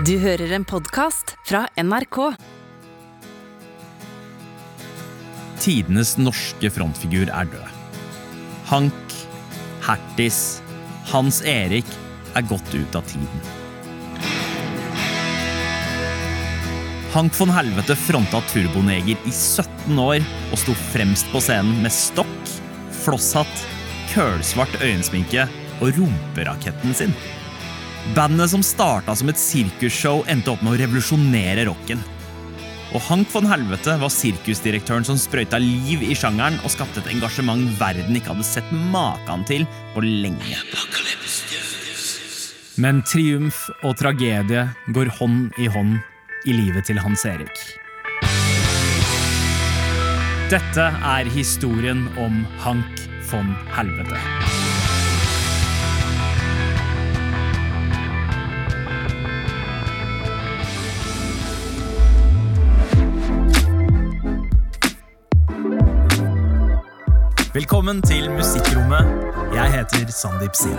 Du hører en podkast fra NRK. Tidenes norske frontfigur er død. Hank, Hertis, Hans Erik er gått ut av tiden. Hank von Helvete fronta Turboneger i 17 år og sto fremst på scenen med stokk, flosshatt, kølsvart øyensminke og rumperaketten sin. Bandet som starta som et sirkusshow, endte opp med å revolusjonere rocken. Og Hank von Helvete var sirkusdirektøren som sprøyta liv i sjangeren og skapte et engasjement verden ikke hadde sett maken til på lenge. Men triumf og tragedie går hånd i hånd i livet til Hans Erik. Dette er historien om Hank von Helvete. Velkommen til Musikkrommet. Jeg heter Sandeep Sin.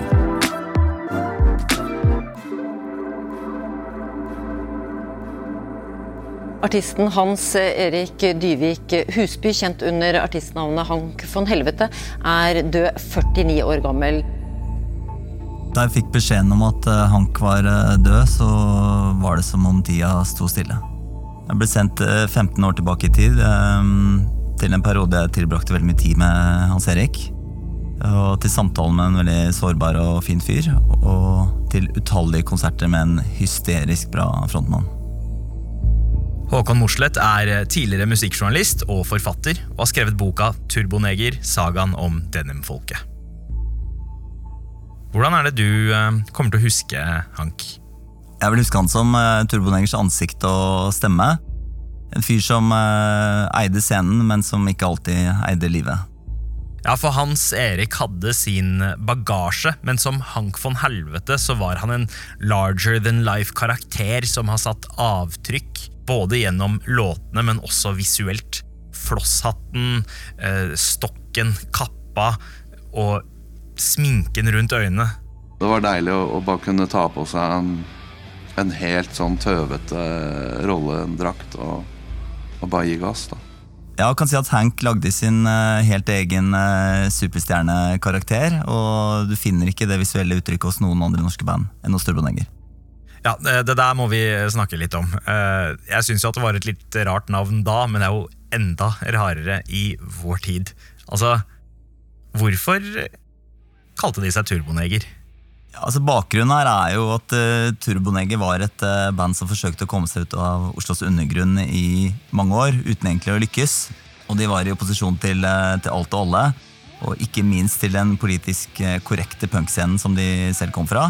Artisten Hans Erik Dyvik Husby, kjent under artistnavnet Hank von Helvete, er død 49 år gammel. Da jeg fikk beskjeden om at eh, Hank var eh, død, så var det som om tida sto stille. Jeg ble sendt eh, 15 år tilbake i tid, eh, til en periode jeg tilbrakte veldig mye tid med Hans Erik. Og til samtalen med en veldig sårbar og fin fyr, og til utallige konserter med en hysterisk bra frontmann. Håkon Mosleth er tidligere musikkjournalist og forfatter, og har skrevet boka Turboneger sagaen om denimfolket. Hvordan er det du eh, kommer til å huske Hank? Jeg vil huske han som uh, Turbonegers ansikt og stemme. En fyr som eh, eide scenen, men som ikke alltid eide livet. Ja, for Hans Erik hadde sin bagasje, men som Hank von Helvete så var han en larger than life-karakter som har satt avtrykk, både gjennom låtene, men også visuelt. Flosshatten, eh, stokken, kappa og sminken rundt øynene. Det var deilig å, å bare kunne ta på seg en, en helt sånn tøvete rolledrakt og, og bare gi gass. da. Ja, kan si at Hank lagde sin eh, helt egen uh, superstjernekarakter, og du finner ikke det visuelle uttrykket hos noen andre norske band enn hos Turboneger. Ja, det, det der må vi snakke litt om. Eh, jeg syns jo at det var et litt rart navn da, men det er jo enda rarere i vår tid. Altså, hvorfor kalte de seg Turboneger? Altså Bakgrunnen her er jo at uh, Turboneger var et uh, band som forsøkte å komme seg ut av Oslos undergrunn i mange år, uten egentlig å lykkes. Og de var i opposisjon til, uh, til alt og alle, og ikke minst til den politisk korrekte punkscenen som de selv kom fra.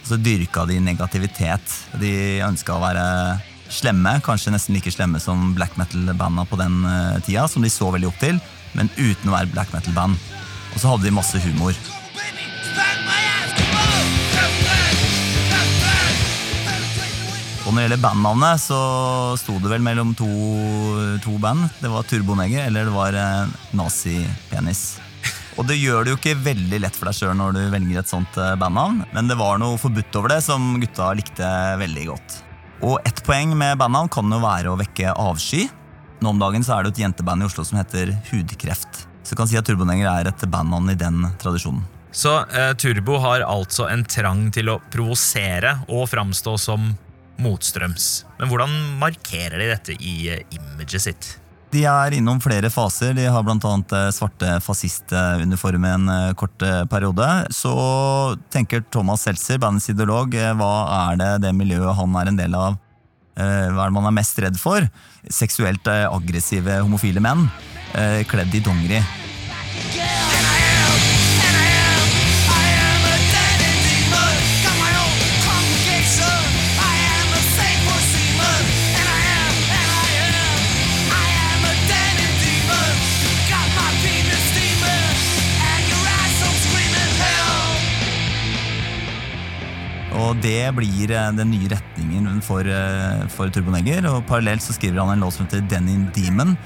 Og så dyrka de negativitet. De ønska å være slemme, kanskje nesten like slemme som black metal-banda på den tida, som de så veldig opp til, men uten å være black metal-band. Og så hadde de masse humor. Og når det gjelder bandnavnet, så sto det vel mellom to, to band. Det var Turboneger eller det var eh, Nazi-penis. Og det gjør det jo ikke veldig lett for deg sjøl når du velger et sånt eh, bandnavn, men det var noe forbudt over det som gutta likte veldig godt. Og ett poeng med bandnavn kan jo være å vekke avsky. Nå om dagen så er det et jenteband i Oslo som heter Hudkreft. Så du kan si at Turboneger er et bandnavn i den tradisjonen. Så eh, Turbo har altså en trang til å provosere og framstå som motstrøms. Men hvordan markerer de dette i eh, imaget sitt? De er innom flere faser. De har bl.a. svarte fascistuniform i en eh, kort eh, periode. Så tenker Thomas Seltzer, bandets ideolog, hva er det det miljøet han er en del av, hva er det man er mest redd for? Seksuelt aggressive homofile menn kledd i dongeri. Og det blir eh, den nye retningen for, eh, for Turboneger. Og parallelt så skriver han en låt som heter Denim Demon.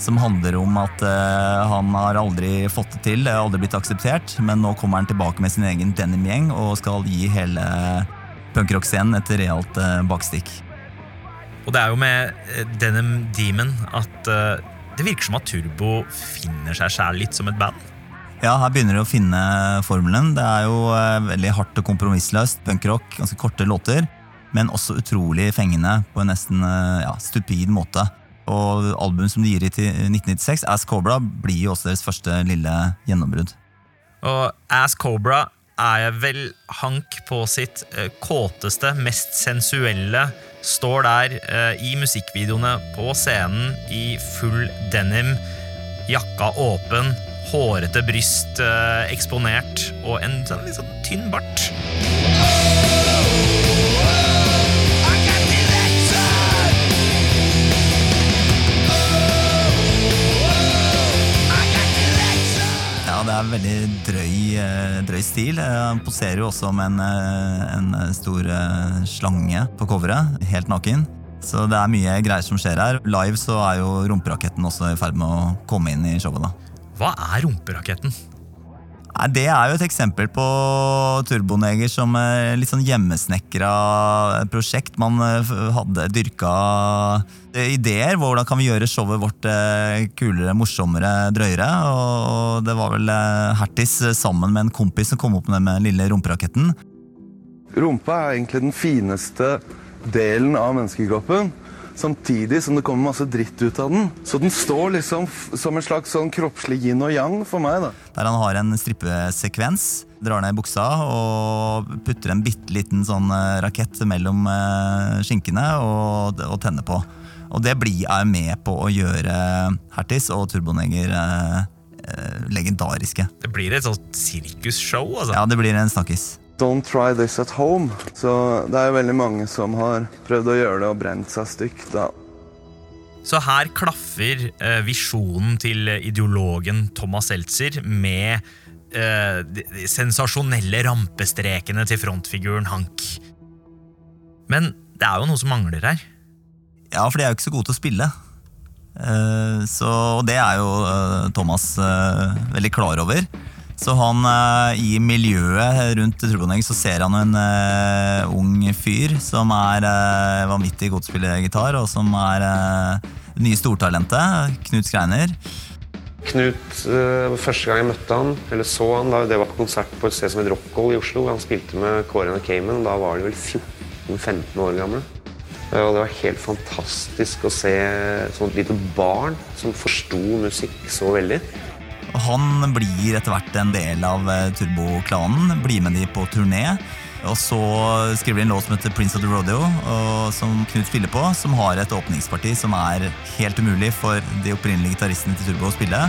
Som handler om at uh, han har aldri fått det til, aldri blitt akseptert. Men nå kommer han tilbake med sin egen denim-gjeng og skal gi hele punkrock-scenen et realt eh, bakstikk. Og det er jo med eh, Denim Demon at eh, det virker som at Turbo finner seg sjæl litt som et band. Ja, her begynner de å finne formelen. Det er jo eh, veldig hardt og kompromissløst. Punkrock, ganske korte låter, men også utrolig fengende på en nesten eh, ja, stupid måte. Og albumet som de gir i 1996, Ass Cobra, blir jo også deres første lille gjennombrudd. Og Ass Cobra er vel Hank på sitt eh, kåteste, mest sensuelle. Står der i musikkvideoene på scenen i full denim, jakka åpen, hårete bryst eh, eksponert og en sånn litt sånn tynn bart. Ja, det er veldig drøy, eh, drøy stil. Eh, Han poserer jo også med en, en stor slange på coveret, helt naken. Så det er mye greier som skjer her. Live så er jo rumperaketten også i ferd med å komme inn i showet. da. Hva er rumperaketten? Det er jo et eksempel på Turboneger som er litt sånn hjemmesnekra prosjekt. Man eh, hadde dyrka eh, ideer. Hvordan kan vi gjøre showet vårt eh, kulere, morsommere, drøyere? Og det var vel eh, Hertis eh, sammen med en kompis som kom opp med den lille rumperaketten. Rumpa er egentlig den fineste delen av menneskekroppen. Samtidig som det kommer masse dritt ut av den. Så den står liksom f som en slags sånn kroppslig yin og yang for meg. da. Der han har en strippesekvens. Drar ned buksa og putter en bitte liten sånn eh, rakett mellom eh, skinkene og, og tenner på. Og det blir jeg med på å gjøre Hertis og Turboneger eh, eh, legendariske. Det blir et sånt sirkusshow, altså. Ja, det blir en snakkis. Don't try this at home. Så det er jo veldig mange som har prøvd å gjøre det og brent seg stygt. da. Så her klaffer eh, visjonen til ideologen Thomas Seltzer med eh, de, sensasjonelle rampestrekene til frontfiguren Hank. Men det er jo noe som mangler her. Ja, for de er jo ikke så gode til å spille. Eh, så, og det er jo eh, Thomas eh, veldig klar over. Så han eh, i miljøet rundt Trubonegg så ser han en uh, ung fyr som er uh, vanvittig god til å spille gitar, og som er eh, det nye stortalentet, Knut Skreiner. Knut, Første gang jeg møtte han, eller så han, da, det var på konsert på et sted som het Rockhold i Oslo. Han spilte med Kåre og Cayman, Cayman. Da var de vel 14-15 år gamle. Og det var helt fantastisk å se sånt lite barn som forsto musikk så veldig. Han blir etter hvert en del av eh, Turbo-klanen, blir med de på turné. Og så skriver de en låt som heter Prince of the Rodeo, som Knut spiller på, som har et åpningsparti som er helt umulig for de opprinnelige gitaristene til Turbo å spille.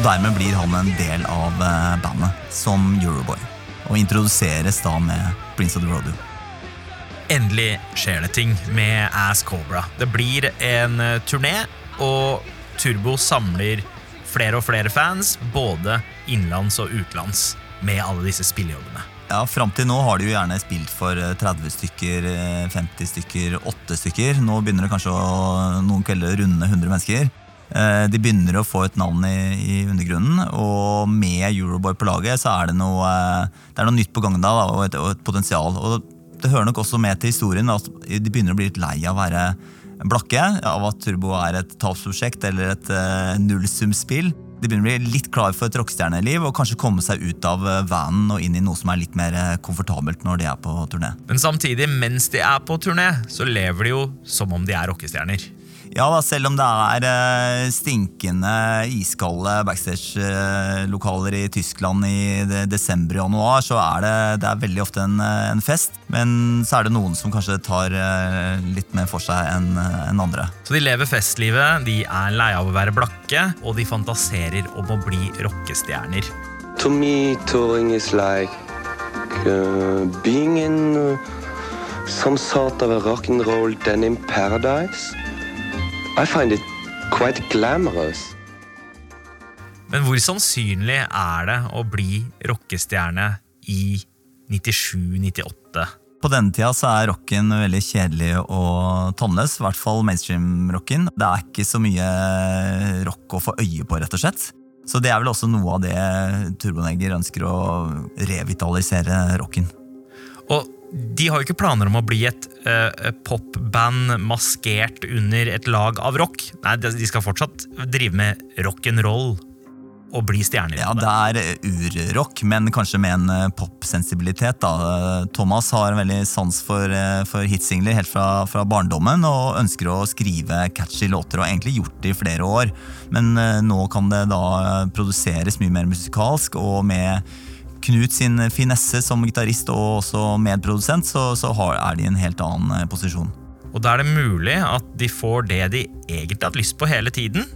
Og dermed blir han en del av eh, bandet som Euroboy. Og introduseres da med Prince of the Rodeo. Endelig skjer det ting med Ass Cobra. Det blir en eh, turné, og Turbo samler flere og flere fans, både innenlands og utenlands, med alle disse spillejobbene. Ja, Fram til nå har de jo gjerne spilt for eh, 30 stykker, eh, 50 stykker, 8 stykker. Nå begynner det kanskje å noen kvelder runde 100 mennesker. Eh, De begynner å få et navn i, i undergrunnen, og med Euroboy på laget så er det noe, eh, det er noe nytt på gang da, og, et, og et potensial. Og det hører nok også med til historien at de begynner å bli litt lei av å være blakke, av at Turbo er et tapsprosjekt eller et uh, nullsumspill. De begynner å bli litt klar for et rockestjerneliv og kanskje komme seg ut av vanen og inn i noe som er litt mer komfortabelt når de er på turné. Men samtidig, mens de er på turné, så lever de jo som om de er rockestjerner. Ja da, selv om det er eh, stinkende iskalde backstage-lokaler i Tyskland i desember og januar, så er det, det er veldig ofte en, eh, en fest. Men så er det noen som kanskje tar eh, litt mer for seg enn en andre. Så de lever festlivet, de er lei av å være blakke, og de fantaserer om å bli rockestjerner. To me, touring is like uh, being in uh, some sort of a rock and roll denim paradise. I find it quite glamorous. Men hvor sannsynlig er det å bli rockestjerne i 97-98? På denne tida så er rocken veldig kjedelig og tannløs, i hvert fall mainstream-rocken. Det er ikke så mye rock å få øye på, rett og slett. Så det er vel også noe av det Turboneger ønsker å revitalisere rocken. De har jo ikke planer om å bli et uh, popband maskert under et lag av rock. Nei, de skal fortsatt drive med rock'n'roll og bli stjerner. Ja, det er urrock, men kanskje med en eh, popsensibilitet. Thomas har en veldig sans for, eh, for hitsingler helt fra, fra, barndommen og ønsker å skrive catchy låter, og har egentlig gjort det i flere år. Men nå kan det da produseres mye mer musikalsk, og med Knut sin finesse som gitarist og også medprodusent, så, så er de i en helt annen eh, posisjon. Og da er det mulig at de får det de egentlig har hatt lyst på hele tiden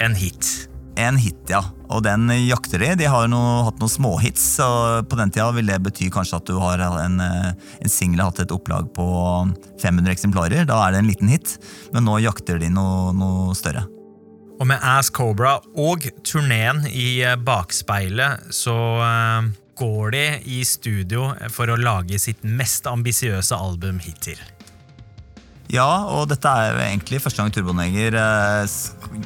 en hit. En hit, ja. Og den jakter de. De har noe, hatt noen småhits. og På den tida vil det bety kanskje at du har en, eh, en singel hatt et opplag på 500 eksemplarer. Da er det en liten hit. Men nå jakter de noe, noe større. Og med Ass Cobra og turneen i eh, bakspeilet så uh, går de i studio for å lage sitt mest ambisiøse album hittil. Ja, og dette er jo egentlig første gang Turboneger uh,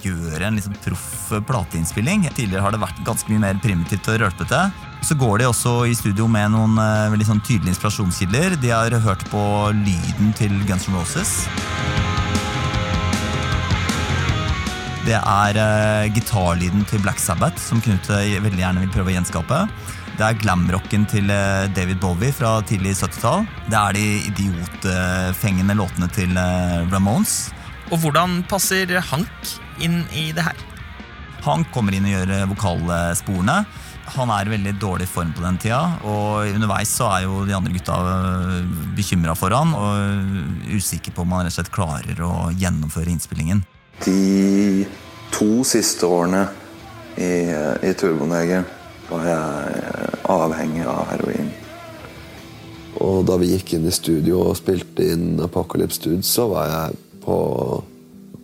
gjør en liksom proff plateinnspilling. Tidligere har det vært ganske mye mer primitivt og rølpete. Så går de også i studio med noen veldig sånn tydelige inspirasjonskilder. De har hørt på lyden til Guns N' Roses. Det er uh, gitarlyden til Black Sabbath, som Knut eh, veldig gjerne vil prøve å gjenskape. Det er glamrocken til uh, David Bowie fra tidlig 70-tall. Det er de idiotfengende låtene til uh, Ramones. Og hvordan passer Hank inn i det her? Hank kommer inn og gjør vokalsporene. Han er i veldig dårlig form på den tida, og underveis så er jo de andre gutta bekymra for han og usikker på om han rett og slett klarer å gjennomføre innspillingen. De to siste årene i, i Turboneger var jeg avhengig av heroin. Og da vi gikk inn i studio og spilte inn Apocalypse Dudes, så var jeg på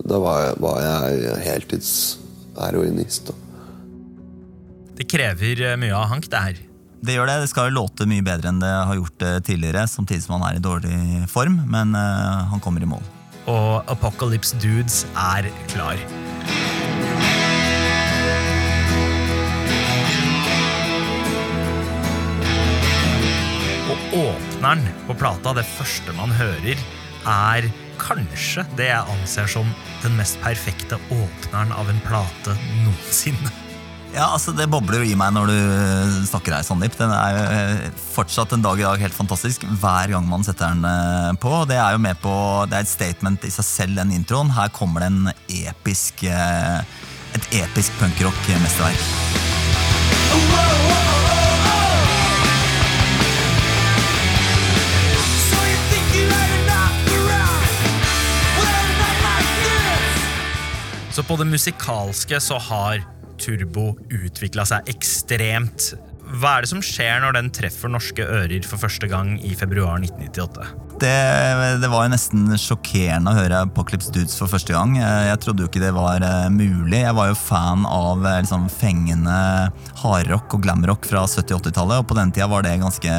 Da var jeg, var jeg heltidsheroinist. Det krever eh, mye av Hank, det her. Det gjør det. Det skal jo låte mye bedre enn det har gjort eh, tidligere, samtidig som han er i dårlig form, men uh, han kommer i mål og Apocalypse Dudes er klar. Og åpneren på plata, det første man hører, er kanskje det jeg anser som den mest perfekte åpneren av en plate noensinne. Ja, altså Det bobler jo i meg når du eh, snakker her, Sandeep. Den er eh, fortsatt en dag i dag helt fantastisk hver gang man setter den eh, på. Det er jo med på, det er et statement i seg selv, den introen. Her kommer det en episk, et episk punkrock-mesterverk. Så på det musikalske så har Turbo utvikla seg ekstremt. Hva er det som skjer når den treffer norske ører for første gang i februar 1998? Det, det, var jo nesten sjokkerende å høre Apocalypse Dudes for første gang. Jeg trodde jo ikke det var uh, mulig. Jeg var jo fan av uh, liksom, fengende hardrock og glamrock fra 70- 80-tallet, og på den tida var det ganske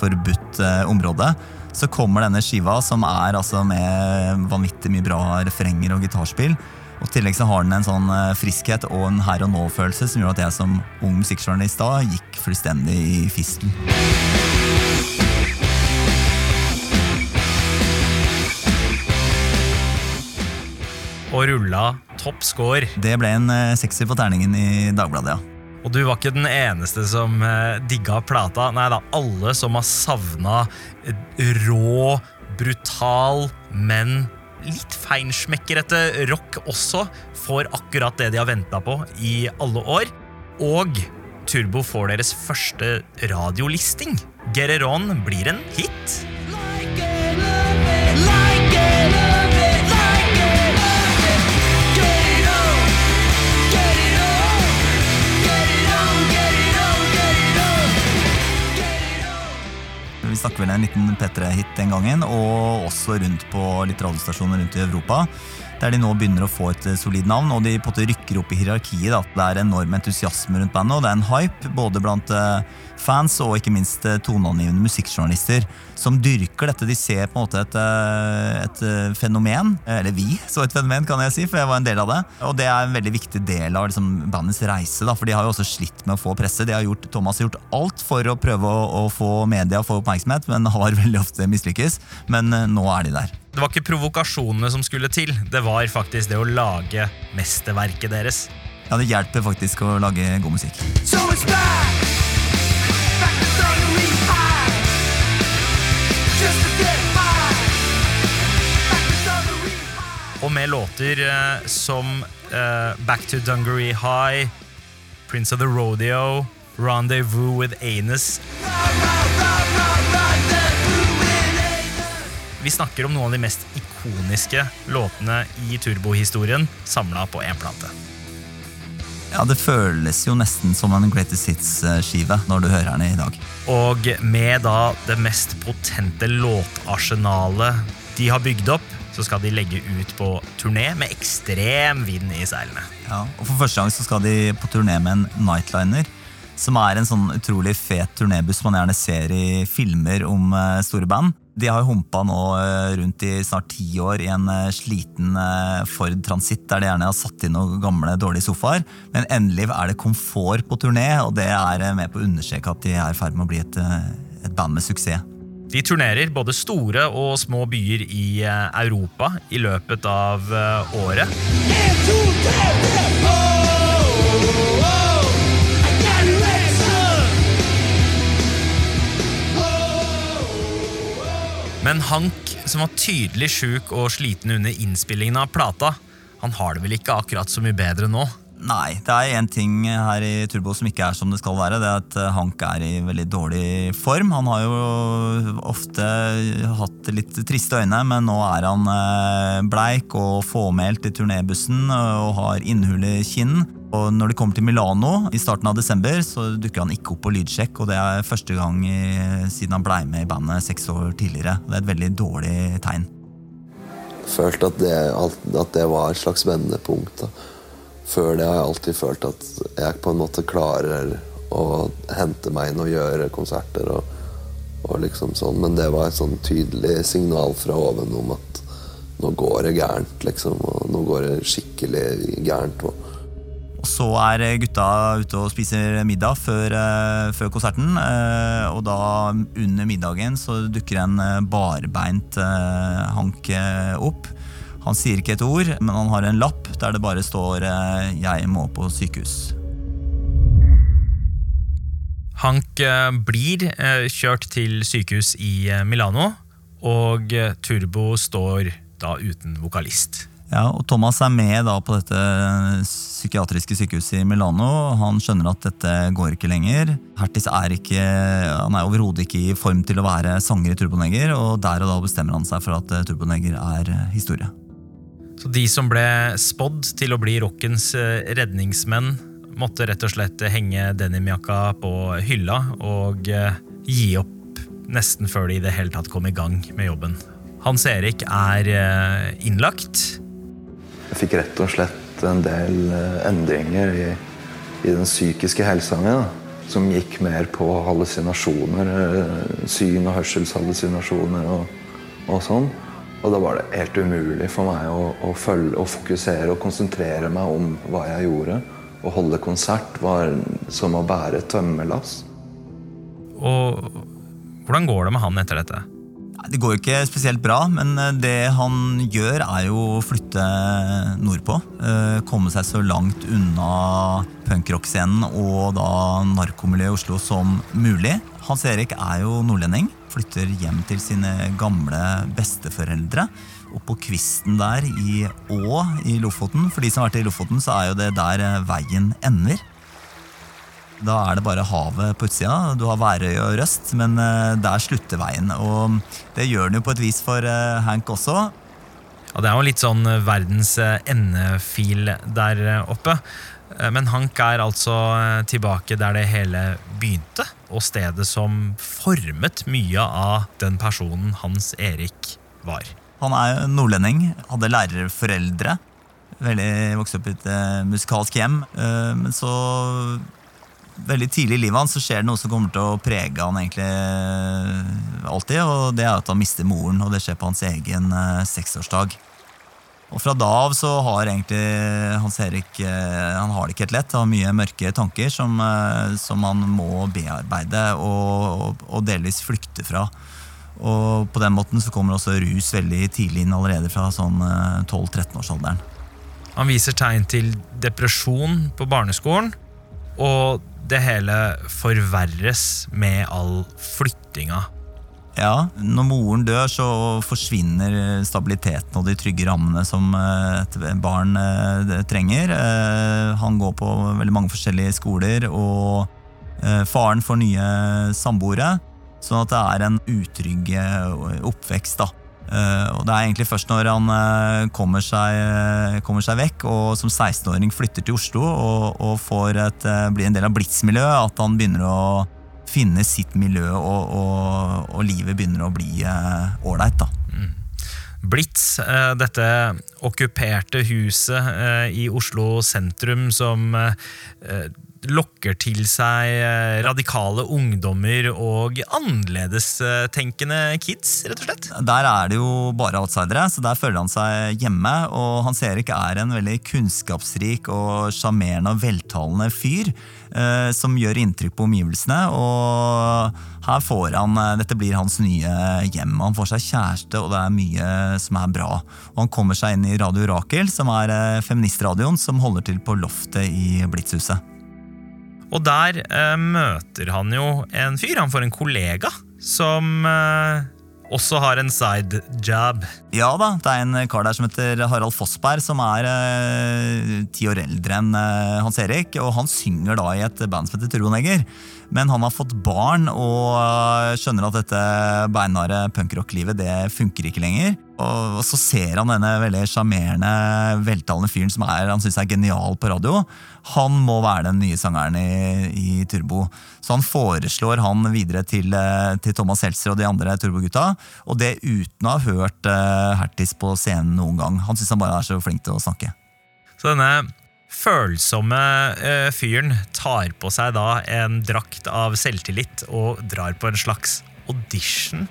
forbudt område. Så kommer denne skiva, som er altså med vanvittig mye bra refrenger og gitarspill. Og I tillegg så har den en sånn eh, friskhet og en her og nå-følelse som gjør at jeg som ung musikkjournalist da gikk fullstendig i fistel. Og rulla topp score. Det ble en uh, sekser på terningen i Dagbladet, ja. Og du var ikke den eneste som uh, digga plata. Nei da, alle som har savna rå, brutal, men litt feinschmeckerete rock også får akkurat det de har venta på i alle år. Og Turbo får deres første radiolisting. Gereron blir en hit. Snakker vel en liten P3-hit den gangen, og også rundt på litt radiostasjoner rundt i Europa. Der de nå begynner å få et eh, solid navn, og de på en måte rykker opp i hierarkiet. Da. Det er enorm entusiasme rundt bandet, og det er en hype både blant eh, fans og ikke minst eh, toneangivende musikkjournalister som dyrker dette. De ser på en måte et, et fenomen, eller vi så et fenomen, kan jeg si, for jeg var en del av det. Og det er en veldig viktig del av liksom, bandets reise, da, for de har jo også slitt med å få presse. De har gjort, Thomas har gjort alt for å prøve å, å få media og få oppmerksomhet, men har veldig ofte mislykkes. Men nå er de der. Det var ikke provokasjonene som skulle til, det var faktisk det å lage mesterverket deres. Ja, det hjelper faktisk å lage god musikk. So it's back, back to thundering high, just to get high, back to thundering high. Og med låter eh, som eh, Back to Dungaree High, Prince of the Rodeo, Rendezvous with Anus Vi snakker om noen av de mest ikoniske låtene i turbohistorien samla på én plate. Ja, Det føles jo nesten som en Greatest Hits-skive når du hører den i dag. Og med da det mest potente låtarsenalet de har bygd opp, så skal de legge ut på turné med ekstrem vind i seilene. Ja, og For første gang så skal de på turné med en Nightliner. Som er en sånn utrolig fet turnébuss man gjerne ser i filmer om eh, store band. De har humpa nå eh, rundt i snart ti år i en eh, sliten Ford Transit, der de gjerne har satt inn noen gamle, dårlige sofaer. Men endelig er det komfort på turné, og det er med på å understreke at de er i ferd med å bli et, et band med suksess. De turnerer både store og små byer i Europa i løpet av året. 1, 2, 3, 3. Men Hank, som var tydelig sjuk og sliten under innspillingen av plata, han har det vel ikke akkurat så mye bedre nå. Nei, det er én ting her i Turbo som ikke er som det skal være. Det er at eh, Hank er i veldig dårlig form. Han har jo ofte hatt litt triste øyne, men nå er han eh, bleik og fåmælt i turnébussen og har innhull i kinn. Og når det kommer til Milano i starten av desember, så dukker han ikke opp på lydsjekk. Og det er første gang siden han blei med i bandet seks år tidligere. Det er et veldig dårlig tegn. følte at det, at det var et slags vendepunkt. Da. Før det har jeg alltid følt at jeg på en måte klarer å hente meg inn og gjøre konserter. Og, og liksom sånn. Men det var et sånn tydelig signal fra oven om at nå går det gærent. liksom, og Nå går det skikkelig gærent. Og, Og så er gutta ute og spiser middag før, eh, før konserten. eh, og da under middagen så dukker en eh, barbeint Hank opp. Han sier ikke et ord, men han har en lapp der det bare står 'Jeg må på sykehus'. Hank blir kjørt til sykehus i Milano, og Turbo står da uten vokalist. Ja, og Thomas er med da på dette psykiatriske sykehuset i Milano. Han skjønner at dette går ikke lenger. Hertis er ikke, han er overhodet ikke i form til å være sanger i Turboneger, og der og da bestemmer han seg for at eh, Turboneger er eh, historie. Så de som ble spådd til å bli rockens eh, redningsmenn, måtte rett og slett henge denimjakka på hylla og eh, gi opp nesten før de i det hele tatt kom i gang med jobben. Hans Erik er eh, innlagt. Jeg fikk rett og slett en del eh, endringer i, i den psykiske helsa mi. Som gikk mer på hallusinasjoner, eh, syn- og hørselshallusinasjoner og, og sånn. Og da var det helt umulig for meg å, å, følge, å fokusere og konsentrere meg om hva jeg gjorde. Å holde konsert var som å bære tømmelass. Og hvordan går det med han etter dette? Det går jo ikke spesielt bra, men eh, det han gjør er jo å flytte nordpå. Eh, Komme seg så langt unna punkrock-scenen og da narkomiljøet i Oslo som mulig. Hans Erik er jo nordlending. Flytter hjem til sine gamle besteforeldre. Og på kvisten der i Å i Lofoten. For de som har vært i Lofoten, så er jo det der eh, veien ender. Da er det bare havet på utsida. Du har Værøy og Røst, men eh, der slutter veien. Og det gjør den jo på et vis for eh, Hank også. Ja, det er jo litt sånn eh, verdens endefil der oppe. Men Hank er altså tilbake der det hele begynte, og stedet som formet mye av den personen Hans Erik var. Han er nordlending, hadde lærerforeldre. Veldig Vokste opp i et musikalsk hjem. Men så veldig tidlig i livet hans så skjer det noe som kommer til å prege han egentlig eh, alltid. Og det er at han mister moren, og det skjer på hans egen eh, seksårsdag. Og fra da av så har egentlig Hans Erik eh, Han har det ikke helt lett. Han har mye mørke tanker som, som han må bearbeide og, og, delvis flykte fra. Og på den måten så kommer også rus veldig tidlig inn allerede fra sånn eh, 12-13-årsalderen. Han viser tegn til depresjon på barneskolen, og det hele forverres med all flyttinga. Ja, Når moren dør, så forsvinner stabiliteten og de trygge rammene som eh, et barn eh, trenger. Eh, Han går på veldig mange forskjellige skoler, og faren får nye samboere. Sånn at det er en utrygg oppvekst. da. Eh, Og Det er egentlig først når han eh, kommer seg, eh, kommer seg vekk og som 16-åring flytter til Oslo og, og et, blir en del av Blitz-miljøet, at han begynner å finne sitt miljø, og, og, og livet begynner å bli ålreit. Mm. Blitz, dette okkuperte huset i Oslo sentrum som lokker til seg eh, radikale ungdommer og annerledestenkende kids, rett og slett. Der er det jo bare outsidere, så der føler han seg hjemme. Og Hans Erik er en veldig kunnskapsrik og sjarmerende og veltalende fyr. Eh, som gjør inntrykk på omgivelsene. Og her får han eh, Dette blir hans nye hjem. Han får seg kjæreste, og det er mye som er bra. Og han kommer seg inn i Radio Rakel, som er eh, feministradioen som holder til på loftet i Blitzhuset. Og der eh, møter han jo en fyr, han får en kollega, som eh, også har en side job. Ja da, det er en kar der som heter Harald Fossberg, som er eh, ti år eldre enn eh, Hans Erik. Og han synger da i et band som heter Turboneger. Men han har fått barn og eh, skjønner at dette beinharde punkrock-livet det funker ikke lenger. Og, så ser han denne veldig sjarmerende, veltalende fyren som er, han synes er genial på radio. Han må være den nye sangeren i, i Turbo. Så han foreslår han videre til, eh, til Thomas Seltzer og de andre Turbo-gutta. Og det uten å ha hørt uh, Hertis på scenen noen gang. Han syns han bare er så flink til å snakke. Så denne følsomme eh, fyren tar på seg da en drakt av selvtillit og drar på en slags audition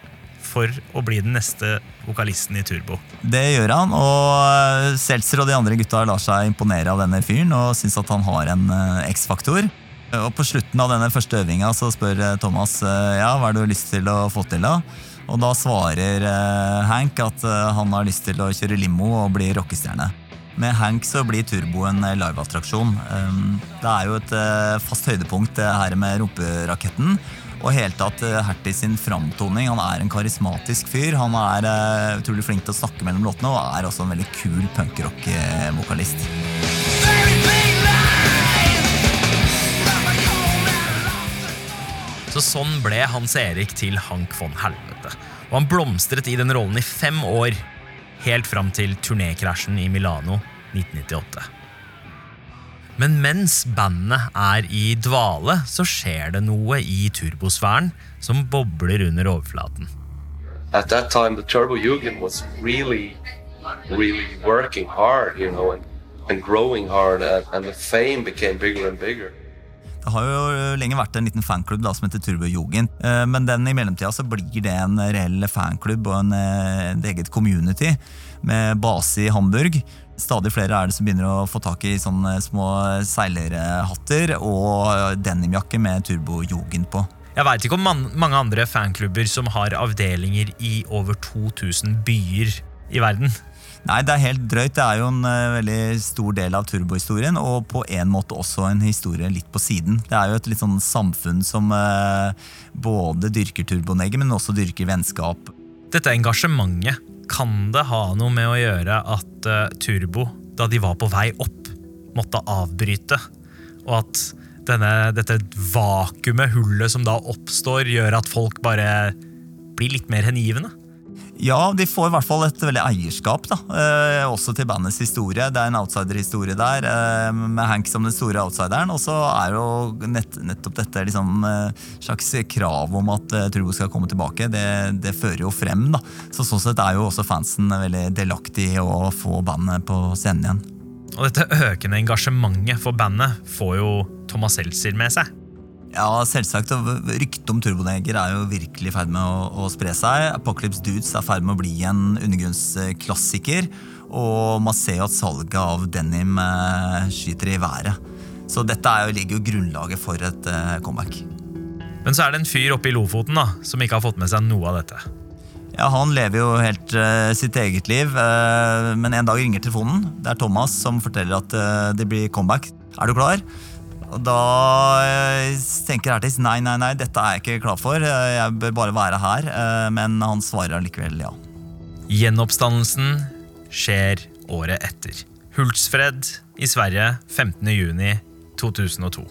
for å bli den neste vokalisten i Turbo. Det gjør han, og eh, Seltzer og de andre gutta lar seg imponere av denne fyren og syns at han har en eh, X-faktor. Og På slutten av denne første øvinga så spør Thomas ja, hva har du lyst til å få til. da? Og da svarer Hank at han har lyst til å kjøre limo og bli rockestjerne. Med Hank så blir Turbo en eh, liveattraksjon. Um, Det er jo et eh, fast høydepunkt, det her med rumperaketten. Og helt tatt eh, Hertie sin framtoning. Han er en karismatisk fyr. Han er eh, utrolig flink til å snakke mellom låtene og er også en veldig kul punkrock-vokalist. Så sånn ble Hans Erik til Hank von Helvete. Og han blomstret i den rollen i fem år, helt fram til turnékrasjen i Milano 1998. Men mens bandet er i dvale, så skjer det noe i turbosfæren som bobler under overflaten. At that time, the Turbo Jugend was really, really working hard, you know, and, and growing hard, and, the fame became bigger and bigger. Det har jo lenge vært en liten fanklubb da, som heter Turbo Jugend. Eh, Men den i mellomtida så blir det en reell fanklubb og en, eh, et eget community med base i Hamburg. Stadig flere er det som begynner å få tak i sånne små seilerhatter og denimjakke med Turbo Jugend på. Jeg veit ikke om man, mange andre fanklubber som har avdelinger i over 2000 byer i verden. Nei, det er helt drøyt. Det er jo en uh, veldig stor del av turbohistorien, og på en måte også en historie litt på siden. Det er jo et litt sånn samfunn som uh, både dyrker turbonegger, men også dyrker vennskap. Dette engasjementet, kan det ha noe med å gjøre at uh, Turbo, da de var på vei opp, måtte avbryte? Og at denne, dette vakuumet, hullet som da oppstår, gjør at folk bare blir litt mer hengivne? Ja, de får i hvert fall et veldig eierskap, da. Eh, også til bandets historie. Det er en outsiderhistorie der, eh, med Hank som den store outsideren. Og så er jo nett, nettopp dette liksom eh, slags krav om at eh, Trubo skal komme tilbake. Det, det fører jo frem, da. Så sånn sett er jo også fansen veldig delaktig i å få bandet på scenen igjen. Og dette økende engasjementet for bandet får jo Thomas Seltzer med seg. Ja, selvsagt. Ryktet om Turboneger er jo virkelig i ferd med å, å spre seg. Apocalypse Dudes er i ferd med å bli en undergrunnsklassiker. Og man ser jo at salget av denim eh, skyter i været. Så dette er jo, ligger jo grunnlaget for et eh, comeback. Men så er det en fyr oppe i Lofoten da, som ikke har fått med seg noe av dette. Ja, Han lever jo helt eh, sitt eget liv, eh, men en dag ringer telefonen. Det er Thomas som forteller at eh, det blir comeback. Er du klar? Og Da eh, tenker Ertis nei, nei, nei, dette er jeg ikke klar for. Eh, Jeg bør bare være her. eh, Men han svarer allikevel ja. Gjenoppstandelsen skjer året etter. Hultsfred i Sverige 15. juni 2002.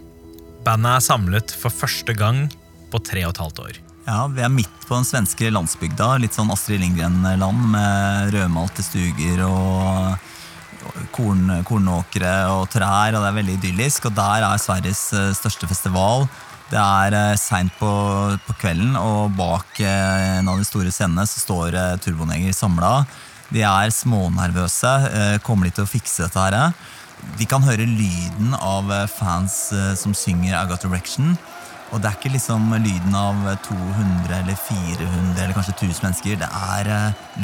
Bandet er samlet for første gang på tre og et halvt år. Ja, Vi er midt på den svenske landsbygda. Litt sånn Astrid Lindgren-land med rødmalte stuger og korn, kornåkre og trær. og Det er veldig idyllisk. og Der er Sveriges eh, største festival. Det er eh, seint på, på kvelden, og bak eh, en av de store scenene så står Turboneger samla. De er smånervøse. Kommer de til å fikse dette her? De kan høre lyden av fans som synger I Got Direction. Og det er ikke liksom lyden av 200 eller 400 eller kanskje 1000 mennesker. Det er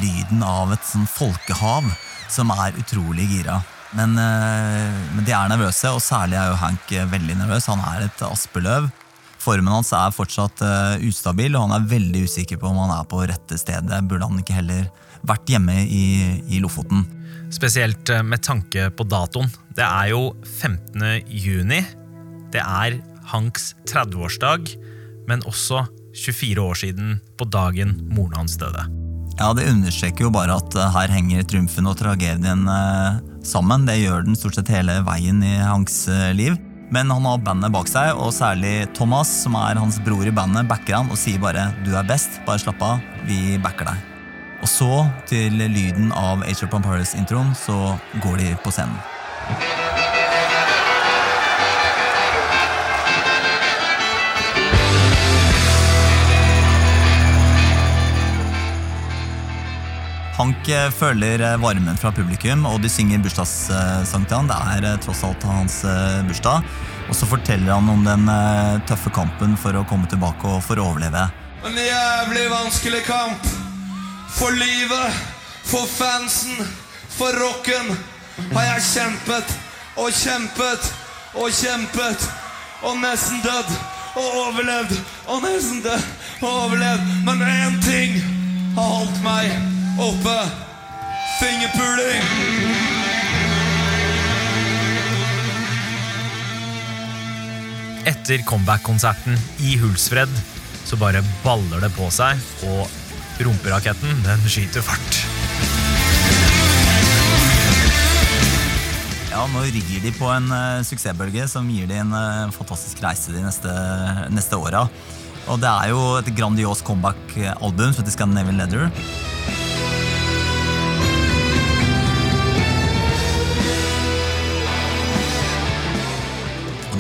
lyden av et sånn folkehav som er utrolig gira. Men, eh, men de er nervøse, og særlig er jo Hank eh, veldig nervøs. Han er et aspeløv. Formen hans er fortsatt eh, ustabil, og han er veldig usikker på om han er på rette stedet. Burde han ikke heller vært hjemme i, i Lofoten? Spesielt med tanke på datoen. Det er jo 15. juni. Det er Hanks 30-årsdag, men også 24 år siden på dagen moren hans døde. Ja, Det understreker jo bare at eh, her henger triumfen og tragedien eh, sammen. Det gjør den stort sett hele veien i Hanks eh, liv. Men han har bandet bak seg, og særlig Thomas, som er hans bror i bandet, backer han og sier bare 'du er best, bare slapp av, vi backer deg'. Og så, til lyden av Age of Pampires-introen, så går de på scenen. Hank eh, føler eh, varmen fra publikum, og de synger bursdagssang til han. Det er eh, tross alt hans bursdag. Og så forteller han om den tøffe kampen for å komme tilbake og for å overleve. En jævlig vanskelig kamp. For livet, for fansen, for rocken har jeg kjempet og kjempet og kjempet. Og nesten dødd og overlevd og nesten dødd og overlevd. Men én ting har holdt meg oppe. Fingerpuling. Etter comeback-konserten i Hulsfred så bare baller det på seg, og rumperaketten den skyter fart. Ja, Nå rir de på en uh, suksessbølge som gir de en uh, fantastisk reise de neste, neste åra. Og det er jo et grandios comeback-album som heter Scandinavian Leather.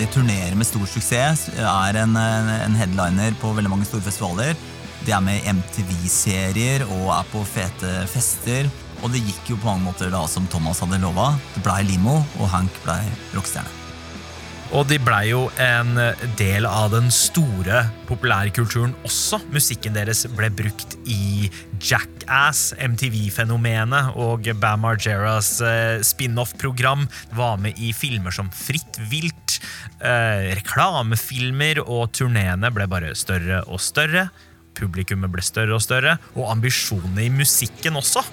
De turnerer med stor suksess, er en, en headliner på veldig mange store festivaler. De er med i MTV-serier og er på fete fester. Og det gikk jo på mange måter da som Thomas hadde lova. Det blei limo, og Hank blei rockestjerne. Og de blei jo en del av den store populærkulturen også. Musikken deres ble brukt i Jackass, MTV-fenomenet og Bam Margeras eh, spin-off-program. Var med i filmer som Fritt vilt, eh, reklamefilmer, og turneene ble bare større og større. Publikummet ble større og større, og ambisjonene i musikken også.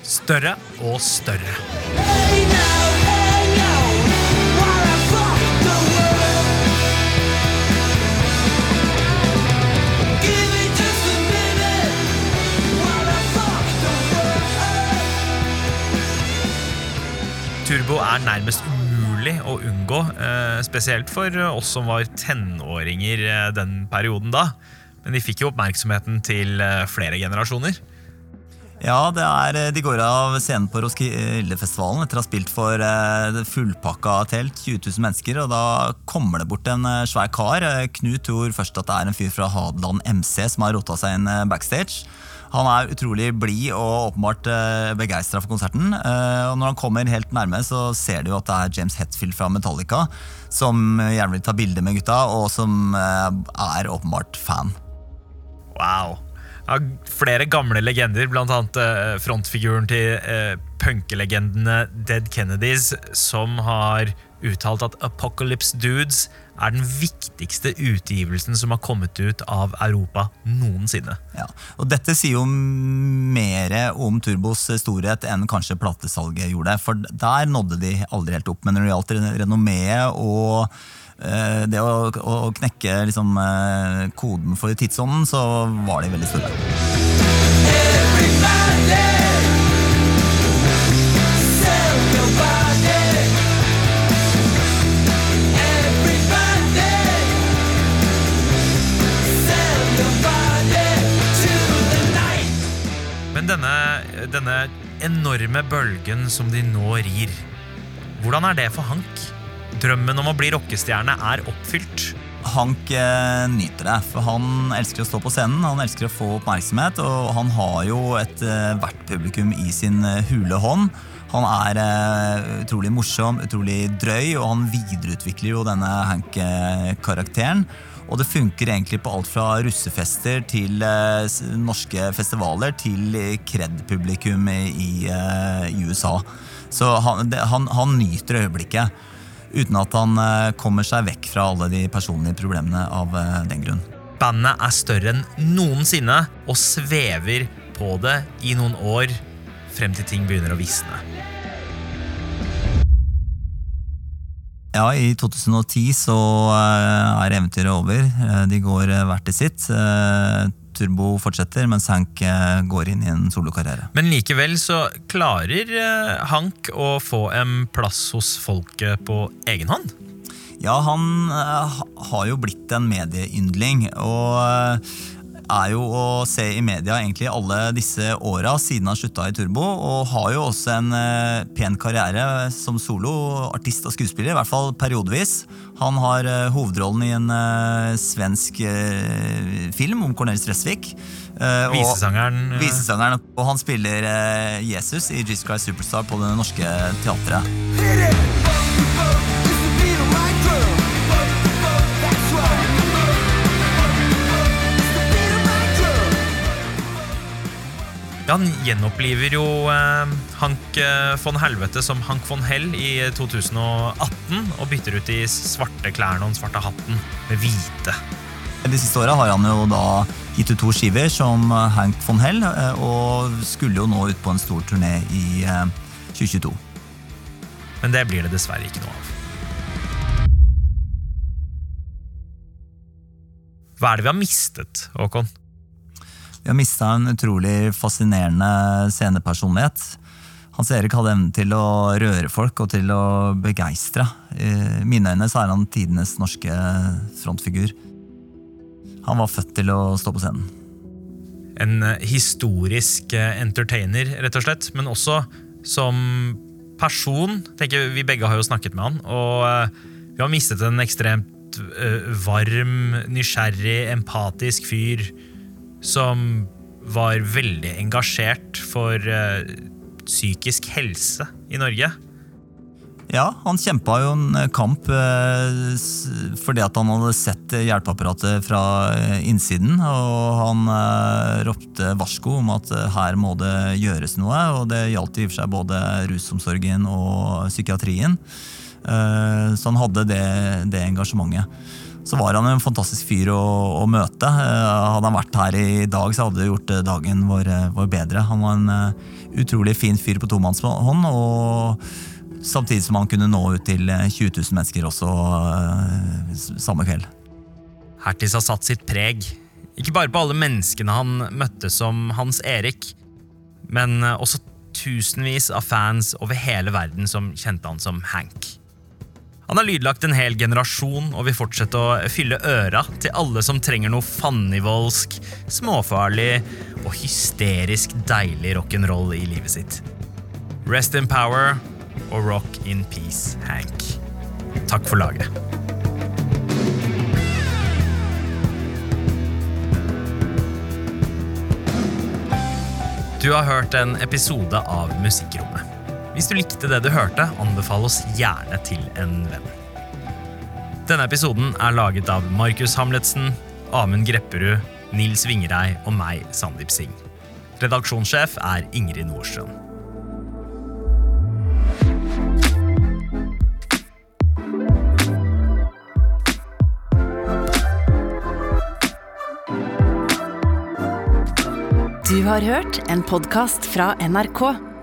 Større og større. Turbo er nærmest umulig å unngå, eh, spesielt for oss som var tenåringer eh, den perioden da. Men de fikk jo oppmerksomheten til eh, flere generasjoner. Ja, er, eh, de går av scenen på Roskildefestivalen etter å ha spilt for eh, fullpakka telt, 20 000 mennesker. og Da kommer det bort en eh, svær kar. Knut tror først at det er en fyr fra Hadeland MC som har rota seg inn backstage. Han er utrolig blid og åpenbart begeistra for konserten. Og når han kommer helt nærme, så ser du at det er James Hetfield fra Metallica som gjerne vil ta bilde med gutta, og som er åpenbart fan. Wow Ja, flere gamle legender, bl.a. Uh, frontfiguren til uh, punkelegendene Dead Kennedys, som har uttalt at Apocalypse Dudes er den viktigste utgivelsen som har kommet ut av Europa noensinne. Ja, og Dette sier jo mer om Turbos storhet enn kanskje platesalget gjorde. For der nådde de aldri helt opp. Men når det gjaldt renommeet og Eh, det å, å knekke liksom, eh, koden for tidsånden, så var de veldig store. Men denne enorme bølgen som de nå rir, hvordan er det for Hank? drømmen om å bli rockestjerne er oppfylt. Hank eh, nyter det, for han elsker å stå på scenen, han elsker å få oppmerksomhet, og han har jo et eh, publikum i sin eh, hule hånd. Han er eh, utrolig morsom, utrolig drøy, og han videreutvikler jo denne Hank-karakteren. Og det funker egentlig på alt fra russefester til eh, norske festivaler til kred-publikum i, eh, USA. Så han, det, han, han nyter øyeblikket uten at han eh, kommer seg vekk fra alle de personlige problemene av eh, den grunn. Bandet er større enn noensinne og svever på det i noen år frem til ting begynner å visne. Ja, i 2010 så eh, er eventyret over. De går hvert til sitt. Turbo fortsetter, mens Hank eh, går inn i en solokarriere. Men likevel så klarer eh, Hank å få en plass hos folket på egen hånd? Ja, han har jo blitt en medieyndling. Og er jo å se i media egentlig alle disse åra siden han slutta i Turbo. Og har jo også en uh, pen karriere som solo, artist og skuespiller, i hvert fall periodevis. Han har uh, hovedrollen i en uh, svensk film om Cornelis Ressvik. visesangeren. Visesangeren. Og han spiller Jesus i Jesus Christ Superstar på Det Norske Teatret. Hit it! Han gjenoppliver jo eh, Hank eh, von Helvete som Hank von Hell i 2018 og bytter ut de svarte klærne og den svarte hatten med hvite. De siste åra har han jo da gitt ut to skiver som Hank von Hell, eh, og skulle jo nå ut på en stor turné i 2022. Eh, Men det blir det dessverre ikke noe av. Hva er det vi har mistet, Håkon? Vi har mista en utrolig fascinerende scenepersonlighet. Hans Erik hadde evnen til å røre folk og til å begeistre. I mine øyne så er han tidenes norske frontfigur. Han var født til å stå på scenen. En eh, historisk eh, entertainer, rett og slett, men også som person. tenker Vi begge har jo snakket med han, og eh, vi har mistet en ekstremt varm, nysgjerrig, empatisk fyr som var veldig engasjert for uh, psykisk helse i Norge. Ja, han kjempa jo en eh, kamp eh, fordi at han hadde sett hjelpeapparatet fra innsiden. Og han ropte varsko om at her må det gjøres noe. Og det gjaldt i og for seg både rusomsorgen og psykiatrien. så han hadde det, det engasjementet så var han en fantastisk fyr å, å møte. Eh, hadde han vært her i dag, så hadde det gjort eh, dagen vår, eh, vår bedre. Han var en utrolig fin fyr på tomannshånd, og samtidig som han kunne nå ut til 20 000 mennesker også samme kveld. Hertis har satt sitt preg, ikke bare på alle menneskene han møtte som Hans Erik, men også tusenvis av fans over hele verden som kjente han som Hank. Han har lydlagt en hel generasjon og vil fortsette å fylle øra til alle som trenger noe fannivoldsk, småfarlig og hysterisk deilig rock'n'roll i livet sitt. Rest in power og rock in peace, Hank. Takk for laget. Du har hørt en episode av Musikkrommet. Hvis du likte det du hørte, anbefal oss gjerne til en venn. Denne episoden er laget av Markus Hamletsen, Amund Grepperud, Nils Vingerei og meg, Sandeep Singh. Redaksjonssjef er Ingrid Nordstrøm. Du har hørt en podkast fra NRK.